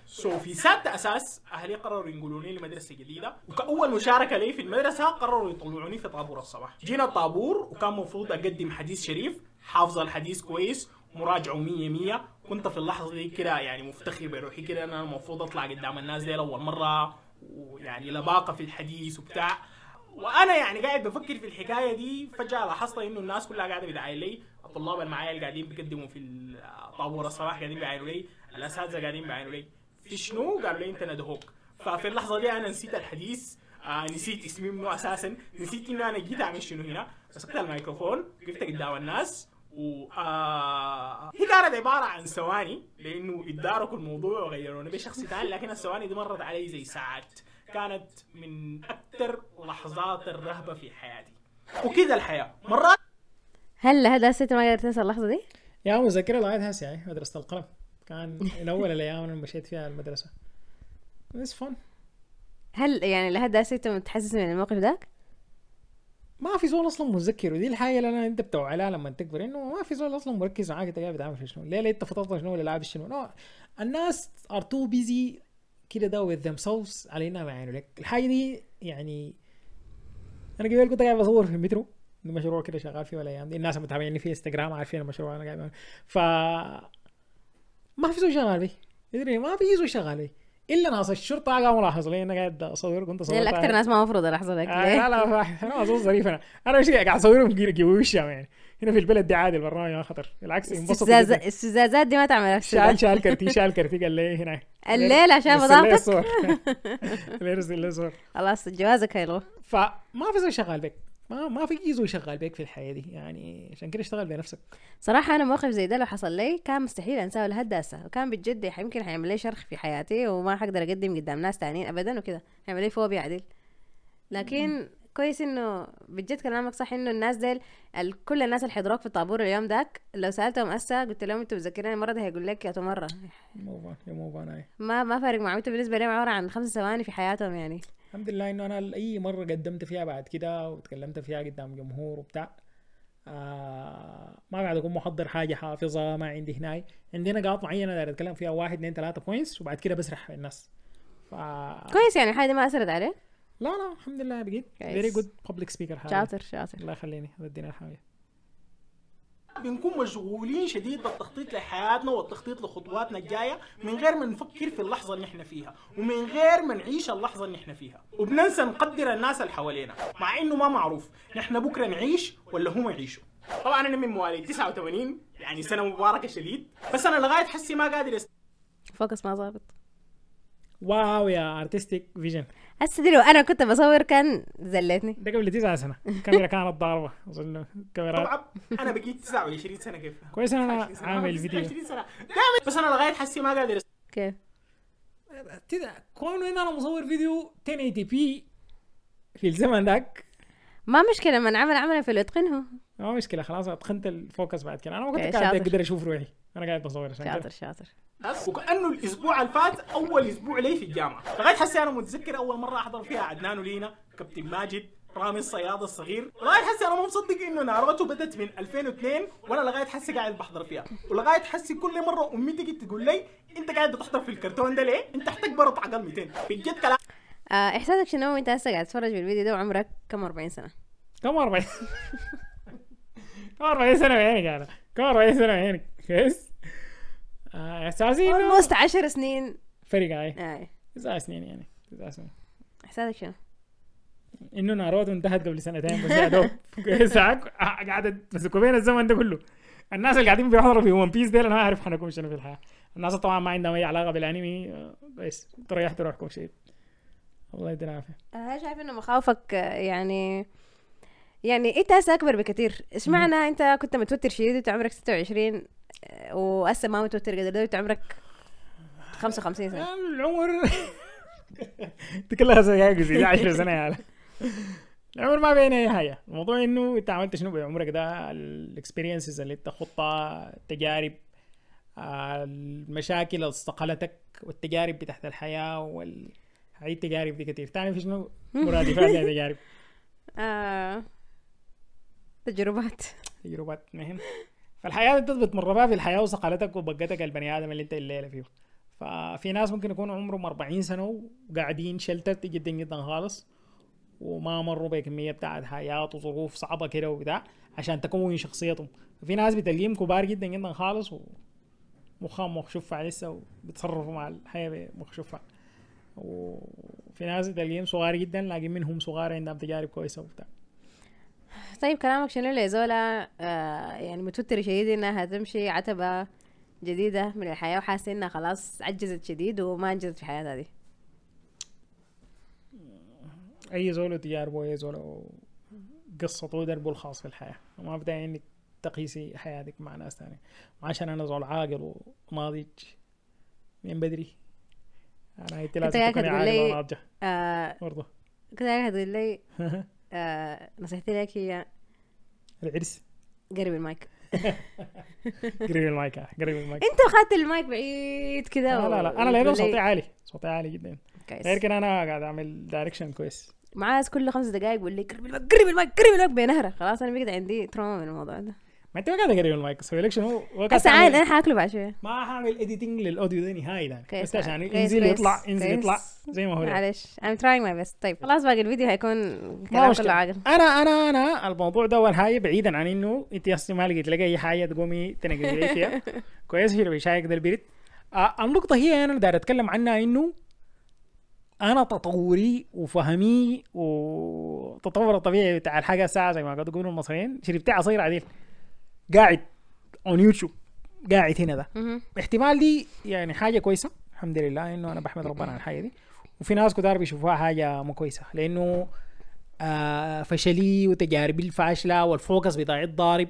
so في سادسة أساس أهلي قرروا ينقلوني لمدرسة جديدة وكأول مشاركة لي في المدرسة قرروا يطلعوني في طابور الصباح. جينا الطابور وكان مفروض أقدم حديث شريف حافظ الحديث كويس مراجعه مية مية. كنت في اللحظة دي كده يعني مفتخر بروحي كده أنا المفروض أطلع قدام الناس دي لأول مرة ويعني لباقة في الحديث وبتاع. وأنا يعني قاعد بفكر في الحكاية دي فجأة لاحظت إنه الناس كلها قاعدة بتعاين لي. الطلاب اللي معايا اللي قاعدين بيقدموا في طابور الصباح قاعدين بيعاينوا لي الأساتذة قاعدين بيعاينوا لي. في شنو؟ قالوا لي أنت ندهوك ففي اللحظة دي أنا نسيت الحديث آه نسيت اسمي منه أساسا. نسيت إنه أنا جيت أعمل شنو هنا. مسكت الميكروفون وقفت قدام الناس و آه هي كانت عبارة عن ثواني لأنه اداركوا الموضوع وغيروني بشخص ثاني لكن الثواني دي مرت علي زي ساعات. كانت من أكثر لحظات الرهبة في حياتي. وكذا الحياة. مرات هل هذا ست ما قدرت تنسى اللحظة دي؟ يا مذكره لغايه هسه يعني مدرسة القلم. كان من أول الأيام اللي مشيت فيها المدرسة. بس فن هل يعني لهذا ست متحسس من الموقف ذاك؟ ما في زول أصلا متذكر ودي الحاجة اللي أنا أنت بتوعى لها لما تكبر إنه ما في زول أصلا مركز معاك أنت قاعد بتعمل شنو؟ ليه ليه أنت فطرت شنو؟ ولا لابس شنو؟ No. الناس are too busy كده ده with themselves على انها ما يعينوا لك الحاجة دي يعني أنا قبل كنت قاعد بصور في المترو مشروع كده شغال فيه الأيام دي. الناس متابعيني في انستغرام عارفين المشروع أنا قاعد. ف ما في زول شغال بيه. ما في زول شغال بيه. إلا ناس الشرطه قاموا لاحظوا لي أنا قاعد أصور كنت زي صورت الأكثر ناس ما مفروض اللحظة ذاك آه ليه؟ لا لا أنا اظن ظريف أنا. أنا مش قاعد أصورهم؟ وشهم يعني هنا في البلد دي عادي البرنامج ما خطر. بالعكس انبسط. استفزازات دي ما تعمل شال شال كرتي شال كرتي قال لي هنا. الليل عشان يرسل لي بطاقتك الصور اللي يرسل لي صور. خلاص جوازك هيلغوا فما في زول شغال بك ما ما في زول شغال بك في الحياة دي يعني عشان كده اشتغل بنفسك. صراحة أنا موقف زي ده لو حصل لي كان مستحيل أنساه لحد هسه وكان بجد يمكن حيعمل لي شرخ في حياتي وما حقدر أقدم قدام ناس تانيين أبدا وكده حيعمل لي فوبيا عديل. لكن كويس إنه بجد كلامك صح إنه الناس ديل كل الناس اللي حضروك في الطابور اليوم داك لو سألتهم هسه قلت لهم أنتوا متذكرين المرة دي هيقول لك ياتو مرة. move on يا move on هاي ما ما فارق معهم أنتوا بالنسبة لهم عبارة عن خمس ثواني في حياتهم يعني. الحمد لله إنه أنا اي مرة قدمت فيها بعد كده وتكلمت فيها قدام جمهور وبتاع آه ما قاعد اكون محضر حاجة حافظها ما عندي هناي. عندي نقاط معينة داير أتكلم فيها واحد اثنين ثلاثة points وبعد كده بسرح الناس. ف كويس يعني الحاجة دي ما أثرت عليه لا لا الحمد لله بقيت. very good public speaker شاطر شاطر. الله يخليني ودينا الحاجة بنكون مشغولين شديد بالتخطيط لحياتنا والتخطيط لخطواتنا الجاية من غير ما نفكر في اللحظة اللي إحنا فيها ومن غير ما نعيش اللحظة اللي إحنا فيها. وبننسى نقدر الناس اللي حوالينا مع إنه ما معروف نحن بكرة نعيش ولا هم يعيشوا. طبعا أنا من مواليد 89 يعني سنة مباركة شديد بس أنا لغاية حسي ما قادر است... focus ما ظابط. wow يا artistic vision هسه دي لو أنا كنت بصور كان زلتني. ده قبل تسعة سنة. الكاميرا كانت ضاربة أظن كاميرا طبعا أنا بقيت 29 سنة كيف؟ كويس إن أنا 29 سنة. عامل فيديو. 29 سنة. دائما بس أنا لغاية حسي ما قادر. كيف؟ كده كون إن أنا مصور فيديو 1080 p في الزمن ذاك؟ ما مشكلة من عمل عمله فليتقنه ما مشكلة خلاص أتقنت ال focus بعد كده. أنا ما كنت okay، قاعد. أقدر أشوف روحي. أنا قاعد بصور عشان شاطر شاطر. وكأنه الأسبوع اللي فات أول أسبوع لي في الجامعة. لغايه حسي أنا متذكر أول مرة أحضر فيها عدنان ولينا كابتن ماجد رامي الصياد الصغير. لغايه حسي أنا ما مصدق إنه ناروتو بدت من 2002 وأنا لغايه حسي قاعد بحضر فيها. ولغايه حسي كل مرة أمي تجي تقول لي أنت قاعد بتحضر في الكرتون ده ليه؟ أنت برضه عقل 200 بجد كلام. آه إحساسك شنو وأنت هسه قاعد تتفرج بالفيديو ده وعمرك كم 40 سنة؟ كم 40 كم 40 سنة بعينك أنا؟ كم 40 سنة بعينك؟ كويس؟ آه، احساسي انه almost 10 سنين. فرق هاي آه. تسع سنين يعني تسع سنين. إحساسك شنو؟ إنه ناروتو انتهت قبل سنتين بس يا دوب. كويس قاعدة تمسكوا بين الزمن ده كله. الناس اللي قاعدين بيحضروا في ون بيس ديل أنا ما أعرف حنكون شنو في الحياة. الناس طبعا ما عندهم أي علاقة بالأنمي آه، بس تريحتوا روحكم شيء. الله يدينا العافية. أنا شايف إنه مخاوفك آه، يعني يعني انت هسه أكبر بكثير إيش معنى أنت كنت متوتر شديد وانت عمرك 26 آه، وهسه ما متوتر قدر وانت عمرك 55 سنة. يعني العمر انت كلها زي زي 10 سنة عيال. العمر ما بين أي حاجة. الموضوع إنه أنت عملت شنو بعمرك ده؟ الاكسبيرينسز اللي أنت خطها التجارب المشاكل اللي استقلتك والتجارب بتاعت الحياة وال هاي التجارب دي كتير. تعرف شنو؟ مرادفات التجارب. آه. تجربات. تجربات مهن فالحياة انت بتمر بها في الحياة وصقلتك وبقتك البني آدم اللي انت الليلة فيه. ففي ناس ممكن يكونوا عمرهم 40 سنة وقاعدين شلتت جدا جدا خالص وما مروا بكمية بتاعت حياة وظروف صعبة كده وبتاع عشان تكون شخصيتهم. في ناس بتلاقيهم كبار جدا جدا خالص ومخهم مخشوفة لسه وبيتصرفوا مع الحياة مخشوفة وفي ناس تلاقيهم صغار جدا لكن منهم صغار عندهم تجارب كويسة وبتاع. طيب كلامك شنو اللي زولا؟ آه يعني متوتر شديد إنها هتمشي عتبة جديدة من الحياة وحاسة إنها خلاص عجزت شديد وما انجزت في حياتها دي. أي زول تجاربه أي زول قصته ودربه الخاص في الحياة. وما بداعي انك تقيسي حياتك مع ناس ثانية عشان أنا زول عاقل وناضج من بدري. أنا هيتي لازم تكوني لي- وناضجه آه برضه كنت قاعدة تقول لي آه نصيحتي لك هي العرس. قرب المايك. قريب المايك آه، قريب المايك. انت اخذت المايك بعيد كده لا لا لا أنا لأنه صوتي عالي صوتي عالي جدا. كويس. غير كده أنا قاعد أعمل direction كويس. معاذ كل خمس دقائق بيقول لي قرب المايك قرب المايك قرب المايك بينهرة خلاص أنا بقيت عندي trauma من الموضوع ده. ما انت ما قاعد قريب المايك سوي لك شنو؟ هو قاعد هسه عاد تعمل- أنا حاكله بعد شوية ما حاعمل editing لل audio ده نهائي ده بس عشان ينزل كويس، يطلع ينزل كويس. يطلع زي ما هو. معلش I'm trying my best. طيب خلاص باقي الفيديو هيكون كلام. كله عاقل أنا أنا أنا الموضوع ده أول حاجة بعيدا عن إنه أنت أصلا ما لقيت لقى أي حاجة تقومي تنقلي لي فيها. كويس في الوشايك ده البريد آه النقطة هي أنا داير أتكلم عنها إنه أنا تطوري وفهمي وتطور الطبيعي بتاع الحاجة الساعة زي ما قاعد يقولوا المصريين. شربت عصير عديل. قاعد اون يوتيوب قاعد هنا ده. احتمال دي يعني حاجة كويسة الحمد لله إنه أنا بحمد ربنا على الحاجة دي. وفي ناس كتار بيشوفوها حاجة مو كويسة لأنه آه فشلي وتجاربي الفاشلة والفوكس بتاع الضارب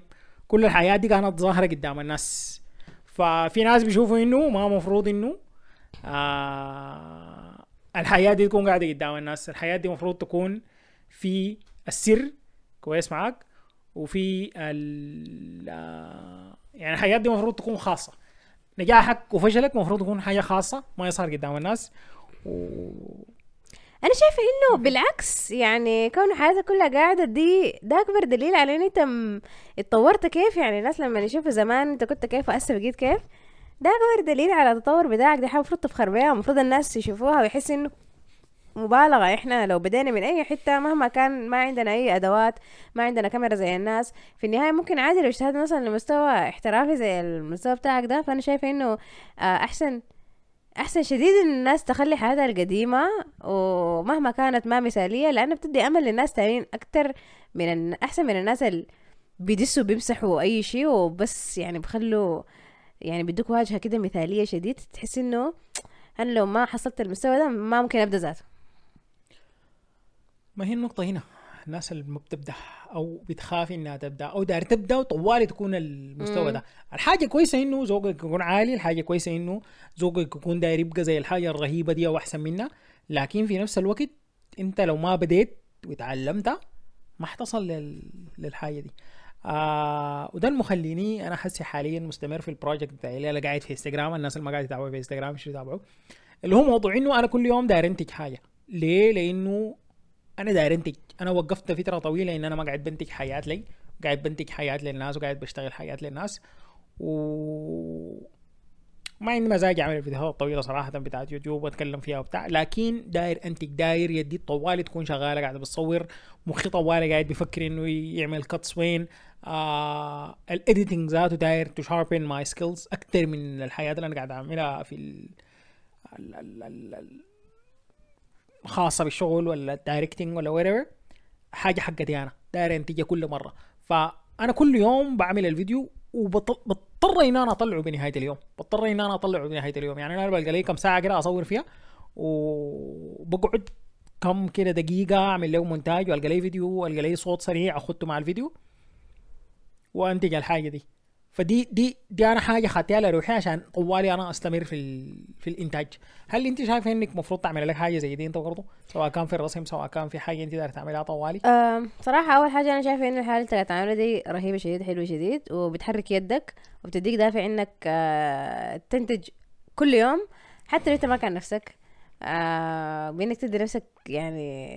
كل الحياة دي كانت ظاهرة قدام الناس. ففي ناس بيشوفوا إنه ما مفروض إنه آه الحياة دي تكون قاعدة قدام الناس الحياة دي مفروض تكون في السر. كويس معاك؟ وفي ال يعني الحياة دي مفروض تكون خاصة. نجاحك وفشلك مفروض يكون حاجة خاصة ما يصير قدام الناس. و... أنا شايفة إنه بالعكس يعني كون حياتك كلها قاعدة دي ده أكبر دليل على إن أنت اتطورت كيف. يعني الناس لما يشوفوا زمان أنت كنت كيف وهسه بقيت كيف ده أكبر دليل على التطور بتاعك. دي حاجة المفروض تفخر بيها المفروض الناس يشوفوها ويحسوا إنه مبالغة. إحنا لو بدينا من أي حتة مهما كان ما عندنا أي أدوات ما عندنا كاميرا زي الناس في النهاية ممكن عادي لو اجتهدنا مثلا لمستوى احترافي زي المستوى بتاعك ده. فأنا شايفة إنه آه، أحسن أحسن شديد إن الناس تخلي حياتها القديمة ومهما كانت ما مثالية لأنه بتدي أمل للناس تانيين أكتر من أحسن من الناس اللي بيدسوا بيمسحوا أي شيء وبس يعني بخلوا يعني بيدوك واجهة كده مثالية شديد. تحس إنه أنا لو ما حصلت المستوى ده ما ممكن أبدأ ذاته. ما هي النقطة هنا؟ الناس اللي ما بتبدأ أو بتخاف إنها تبدأ أو داير تبدأ وطوالي تكون المستوى ده. الحاجة كويسة إنه ذوقك يكون عالي الحاجة كويسة إنه ذوقك يكون داير يبقى زي الحاجة الرهيبة دي أو أحسن منها. لكن في نفس الوقت أنت لو ما بديت وتعلمتها ما حتصل لل... للحاجة دي. آه وده المخليني أنا حسي حاليا مستمر في ال project بتاعي. اللي أنا قاعد في انستغرام الناس اللي ما قاعد يتابعوا في انستغرام شو يتابعوا؟ اللي هو موضوع إنه أنا كل يوم داير أنتج حاجة. ليه؟ لأنه أنا داير أنتج. أنا وقفت فتره طويلة إن أنا ما قاعد بنتج حياة لي. قاعد بنتج حياة للناس وقاعد بشتغل حياة للناس. و ما عندي مزاج أعمل الفيديوهات الطويله صراحة بتاعت يوتيوب وأتكلم فيها وبتاع. لكن داير أنتج. داير يدي طوالي تكون شغالة قاعدة بتصور. مخي طوالي قاعد بيفكر إنه يعمل cuts وين. آه ال editing ذاته داير to sharpen my skills أكثر من الحياة اللي أنا قاعد أعملها في ال... ال... ال... ال... خاصة بالشغل ولا ال directing ولا whatever حاجة حقتي أنا داير انتجها كل مرة. فأنا كل يوم بعمل الفيديو وبضطر ان أنا أطلعه بنهاية اليوم. بضطر ان أنا أطلعه بنهاية اليوم. يعني أنا بلقى لي كم ساعة كده أصور فيها وبقعد كم كده دقيقة أعمل له مونتاج وألقى لي فيديو وألقى لي صوت سريع أخده مع الفيديو وأنتج الحاجة دي. فدي دي دي أنا حاجة خدتها لروحي عشان طوالي أنا أستمر في ال... في الإنتاج. هل أنت شايفة إنك المفروض تعمل لك حاجة زي دي أنت برضه سواء كان في الرسم سواء كان في حاجة أنت داير تعملها طوالي؟ أم، صراحة أول حاجة أنا شايفة إن الحالة اللي قاعد تعملها دي رهيبة شديد حلوة شديد وبتحرك يدك وبتديك دافع إنك آه، تنتج كل يوم حتى لو أنت ما كان نفسك. آه، بإنك تدي نفسك يعني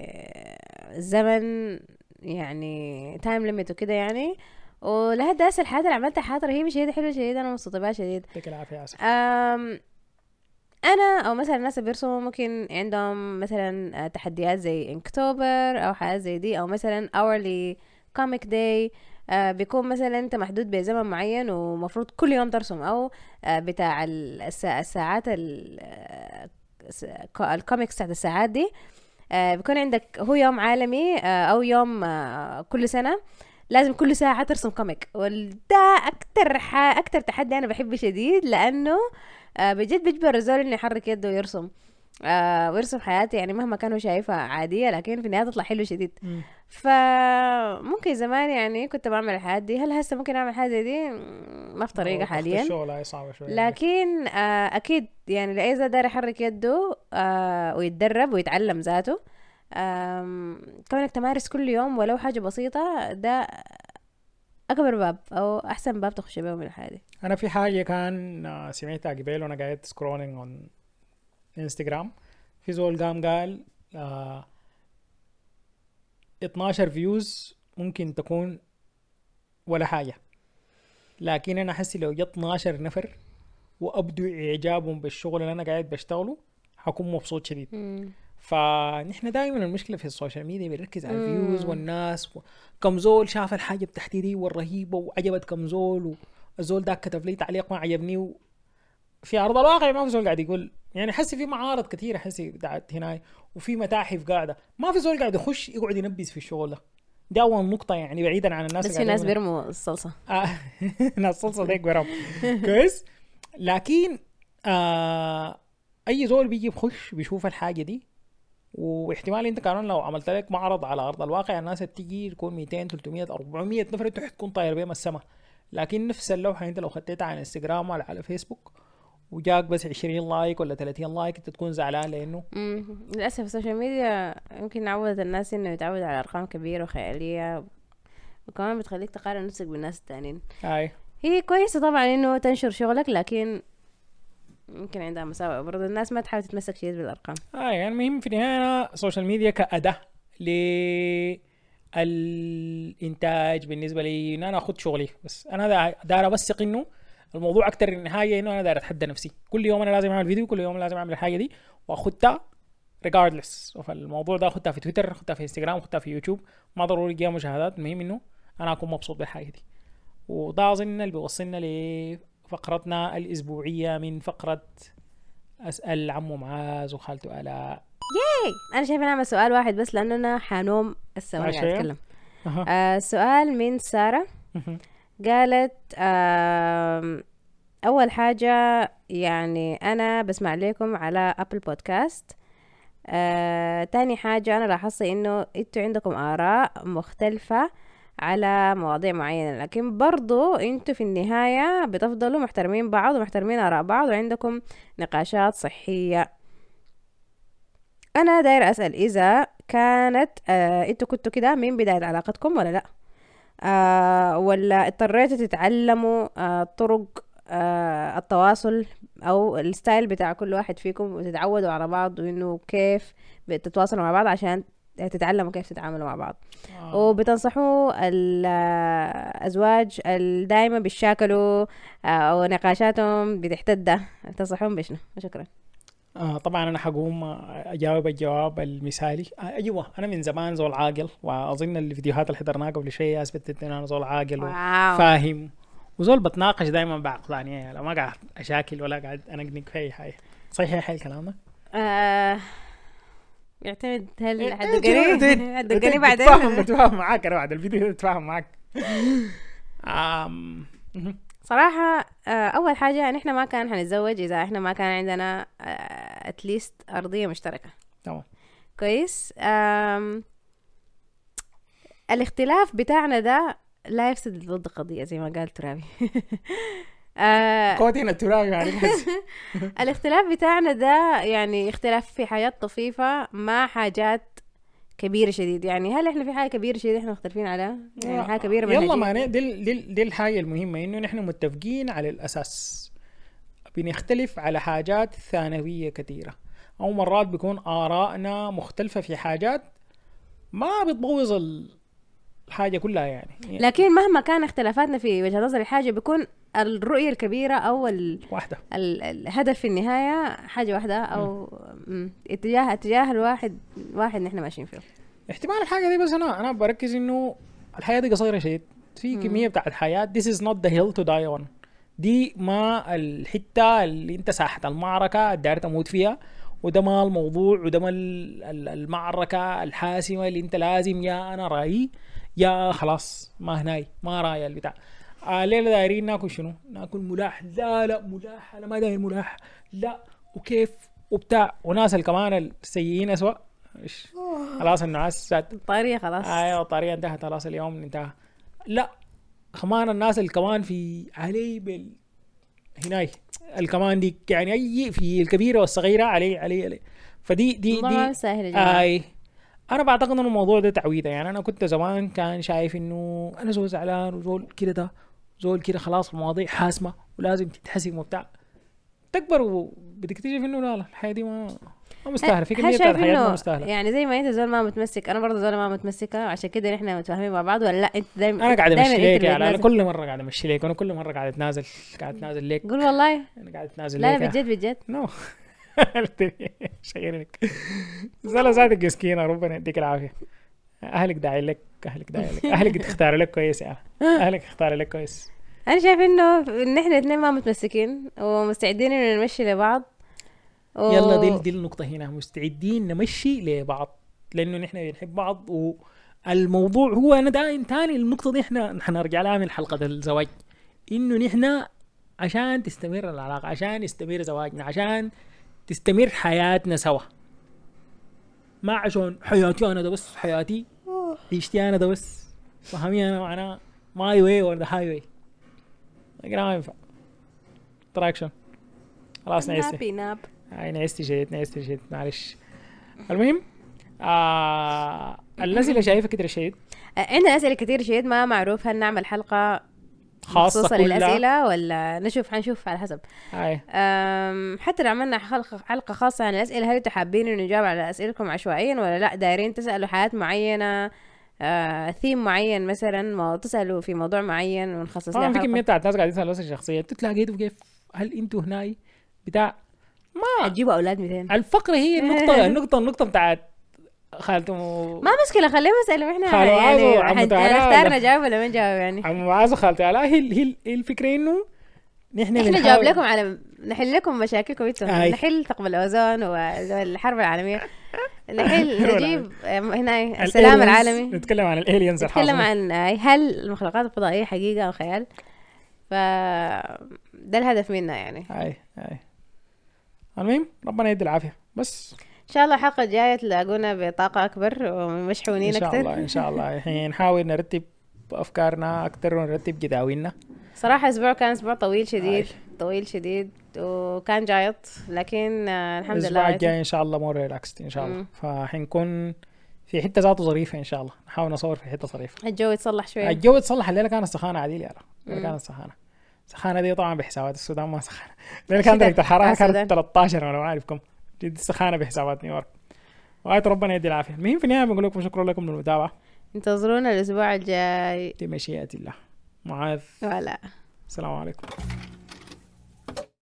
زمن يعني time limit وكده يعني. ولهذا هسه الحياة اللي عملتها حياة رهيبة شديد حلوة شديد أنا مبسوطة بها شديد. يعطيك العافية أم أنا أو مثلا الناس اللي بيرسموا ممكن عندهم مثلا آه، تحديات زي Inktober أو حاجات زي دي أو مثلا comic day آه، بيكون مثلا أنت محدود بزمن معين ومفروض كل يوم ترسم أو آه، بتاع ال- السا- الساعات ال- آه، الكوميكس بتاعت الساعات دي. آه، بيكون عندك هو يوم عالمي آه، أو يوم آه، كل سنة. لازم كل ساعة ترسم comic وده أكتر ح... أكتر تحدي أنا بحبه شديد لأنه آه بجد بيجبر الزول إنه يحرك يده ويرسم. آه ويرسم حياته يعني مهما كانوا شايفها عادية لكن في النهاية تطلع حلو شديد. مم. فممكن زمان يعني كنت بعمل الحاجات دي. هل هسه ممكن أعمل حاجة دي؟ ما في طريقة حاليا. الشغل هاي صعبة شوية. لكن آه أكيد يعني لأي زول داير يحرك يده آه ويتدرب ويتعلم ذاته. كونك تمارس كل يوم ولو حاجة بسيطة ده أكبر باب أو أحسن باب تخش بيه من الحياة دي أنا في حاجة كان آه، سمعتها قبل وأنا قاعد scrolling on Instagram في زول قام قال آه 12 views ممكن تكون ولا حاجة. لكن أنا حسي لو جت 12 نفر وأبدوا إعجابهم بالشغل اللي أنا قاعد بشتغله حكون مبسوط شديد. فنحن دائما المشكلة في ال social media بنركز على ال views. والناس و... كم زول شاف الحاجة بتاعتي دي والرهيبة وعجبت كم زول والزول ده كتب لي تعليق ما عجبني و... في أرض الواقع ما في زول قاعد يقول يعني حسي في معارض كثيره حسي بتاعت هنا وفي متاحف قاعدة. ما في زول قاعد يخش يقعد ينبز في الشغل ده. دي أول نقطة يعني بعيدا عن الناس بس في ناس بيرموا الصلصة. آه، ناس صلصة ديك برام كويس. لكن آه أي زول بيجي بخش بيشوف الحاجة دي واحتمال أنت كمان لو عملت لك معرض على أرض الواقع الناس اللي تيجي تكون 200 300 400 نفر أنت حتكون طاير بيهم السما لكن نفس اللوحة أنت لو خديتها على إنستغرام ولا على فيسبوك وجاك بس 20 like ولا 30 like أنت تكون زعلان لأنه مم. للأسف ال social media يمكن عودت الناس إنه يتعودوا على أرقام كبيرة وخيالية وكمان بتخليك تقارن نفسك بالناس التانيين. هاي. هي كويسة طبعا إنه تنشر شغلك لكن يمكن عندها مساوئ برضه الناس ما تحاول تتمسك شديد بالأرقام. آه يعني المهم في النهاية ال social media كأداة للإنتاج بالنسبة لي إن أنا أخذ شغلي. بس دا- داير أوثق إنه الموضوع أكتر من حاجة إنه أنا داير أتحدى نفسي. كل يوم أنا لازم أعمل فيديو كل يوم لازم أعمل الحاجة دي وأخدها regardless فالموضوع ده. أخدها في تويتر أخدها في انستغرام أخدها في يوتيوب ما ضروري يجيها مشاهدات. المهم إنه أنا أكون مبسوط بالحاجة دي. وده أظن اللي بيوصلنا لفقرتنا الأسبوعية من فقرة أسأل عمو معاذ وخالته آلاء. أنا شايفة نعمل سؤال واحد بس لأنه أنا حنوم عشان؟ قاعد أتكلم أها. آه سؤال من سارة. قالت آم، أول حاجة يعني أنا بسمع لكم على أبل بودكاست. آه، تاني حاجة أنا لاحظت إنه إنتوا عندكم آراء مختلفة. على مواضيع معينة. لكن برضو إنتوا في النهاية بتفضلوا محترمين بعض ومحترمين آراء بعض وعندكم نقاشات صحية. أنا داير أسأل إذا كانت آه إنتوا كنتوا كده من بداية علاقتكم ولا لأ؟ آه ولا اضطريتوا تتعلموا آه طرق آه التواصل أو الستايل بتاع كل واحد فيكم وتتعودوا على بعض وإنه كيف بتتواصلوا مع بعض عشان تتعلموا كيف تتعاملوا مع بعض. آه. وبتنصحوا الأزواج بيشاكلوا آه، أو نقاشاتهم بتحتد تنصحون بشنو؟ شكرا. آه طبعا أنا حقوم أجاوب الجواب المثالي. آه أيوه أنا من زمان زول عاقل وأظن الفيديوهات اللي حضرناها قبل شوية أثبتت إن أنا زول عاقل وفاهم وزول بتناقش دائما بعقلانية يعني ما قاعد أشاكل ولا قاعد أنقنق في أي حاجة. صحيح هاي الكلام ده؟ آه يعتمد هل إيه، حتدقني حتدقني بعدين؟ بتفاهم بتفاهم معاك أنا بعد الفيديو بتفاهم معاك. صراحة آه، أول حاجة نحن ما كان حنتزوج إذا إحنا ما كان عندنا أتليست أرضية مشتركة. تمام. كويس؟ الاختلاف بتاعنا ده لا يفسد ضد قضية زي ما قال ترابي. آه، كوتين الترابي يعني بس الاختلاف بتاعنا ده يعني اختلاف في حاجات طفيفة ما حاجات كبيرة شديد يعني هل إحنا في حاجة كبيرة شديد إحنا مختلفين عليها؟ يعني حاجة كبيرة يلا؟ ما دي دي, دي الحاجة المهمة إنه نحن متفقين على الأساس بنختلف على حاجات ثانوية كثيرة أو مرات بيكون آرائنا مختلفة في حاجات ما بتبوظ الحاجة كلها يعني. لكن مهما كان اختلافاتنا في وجهة نظر الحاجة بيكون الرؤية الكبيرة أو ال... واحدة. ال... الهدف في النهاية حاجة واحدة أو مم. اتجاه اتجاه الواحد واحد نحن ماشيين فيه. احتمال الحاجة دي بس أنا أنا بركز إنه الحياة دي قصيرة شديد. في كمية بتاعت حياه this is not the hill to die on. دي ما الحتة اللي أنت ساحه المعركة داير تموت فيها. وده ما الموضوع. وده ما ال- ال- المعركة الحاسمة اللي أنت لازم يا أنا رأيي يا خلاص ما هناي ما راي البتاع. آه الليلة دايرين ناكل شنو؟ ناكل ملاح. لا لا ملاح أنا ما داير ملاح. لا وكيف؟ وبتاع. وناس كمان السيئين اسوء؟ خلاص الناس سات طارية خلاص. أيوه الطريقة انتهت. خلاص اليوم انتهى. لا كمان الناس اللي كمان في علي بال هناي. الكمان دي يعني أي في الكبيرة والصغيرة علي علي علي. فدي دي دي سهل يا جماعة. اي أنا بعتقد ان الموضوع ده تعويضه يعني أنا كنت زمان كان شايف إنه أنا زول زعلان وزول كده ده زول كده خلاص المواضيع حاسمة ولازم تتحسم وبتاع تكبر وبتكتشف إنه لا لا الحياة دي ما ما مستاهلة. في كمية شايف بتاعت حياه ما مستاهلة. يعني زي ما أنت زول ما متمسك أنا برضه زول ما متمسكة. عشان كده نحن متفاهمين مع بعض ولا لا أنت دايما أنا قاعد أمشي ليك يعني. أنا. كل مرة قاعد أمشي ليك وأنا كل مرة قاعد أتنازل قاعد أتنازل ليك. قول والله. أنا قاعد أتنازل لا ليك. لا بجد بجد. نو شغلك زلا ذاتك مسكينه ربنا يديك العافية. أهلك داعي لك أهلك داعي لك. أهلك تختار لك كويس يعني أهلك اختار لك كويس. أنا شايف إنه إن إحنا الاثنين ما متمسكين ومستعدين إنه نمشي لبعض. و... يلا دي دي النقطة هنا. مستعدين نمشي لبعض لأنه نحن بنحب بعض. الموضوع هو أنا دائما تاني النقطة دي إحنا حنرجع لها من حلقة الزواج. إنه نحن عشان تستمر العلاقة عشان يستمر زواجنا عشان تستمر حياتنا سوا. ما عشان حياتي أنا ده بس حياتي عيشتي أنا ده بس فهمي أنا معناها ماي واي اور ذا هاي واي ما ينفع. تراكشن خلاص نعستي نابي ناب. هاي نعستي شديد نعستي شديد معلش. المهم آه الاسئله شايفة كده شديد آه، عندنا أسئلة كثير شديد ما معروف هل نعمل حلقة خاصة مخصوصه كلها للاسئله ولا نشوف حنشوف على حسب. حتى لو عملنا حلقة, حلقة خاصة عن الأسئلة هل أنتوا حابين إنه نجاوب على أسئلتكم عشوائيا ولا لا؟ دايرين تسألوا حاجات معينة آه، ثيم معين مثلا ما تسألوا في موضوع معين ونخصص طبعا في له كمية بتاعت ناس قاعدين يسألوا اسئله شخصيه أنتوا تلاقيتوا كيف؟ هل أنتوا هناي بتاع؟ ما. هتجيبوا أولاد 200 الفقرة هي النقطة النقطة النقطة بتاعت خالته ما مشكلة خليهم يسألوا إحنا خالو يعني تعالى نختار ولا- ما نجاوب يعني؟ عم معاذ وخالته لا هي هي الفكرة إنه نحن إحنا نجاوب لكم على نحل لكم مشاكلكم أنتم. نحل ثقب الأوزون والحرب العالمية. نحل نجيب آم، هنا. السلام العالمي. نتكلم عن الالينز نتكلم عن هل المخلوقات الفضائية حقيقة أو خيال؟ ف ده الهدف منا يعني. هاي هاي. المهم ربنا يدي العافية. بس. إن شاء الله الحلقة الجاية تلاقونا بطاقة أكبر ومشحونين إن شاء الله إن شاء الله. الحين نحاول نرتب أفكارنا أكثر ونرتب جداولنا. صراحة أسبوع كان أسبوع طويل شديد أي. طويل شديد وكان جايط لكن آه، الحمد الأسبوع لله الجاي إن شاء الله more relaxed إن شاء الله. فحنكون في حتة ذاته ظريفة إن شاء الله. نحاول نصور في حتة ظريفة. الجو يتصلح شوي. الجو اتصلح الليلة كانت سخانة عديل يا الليلة. كانت سخانة. سخانة دي طبعا بحسابات السودان ما سخانة. الليلة كانت درجة الحرارة بتاع كانت السودان. 13 أنا ما عارفكم جد سخانه بحسابات نيويورك وآية ربنا يدي العافية. المهم في النهاية بنقول لكم شكرا لكم للمتابعه انتظرونا الأسبوع الجاي. بمشيئه الله. معاذ. ولا السلام عليكم.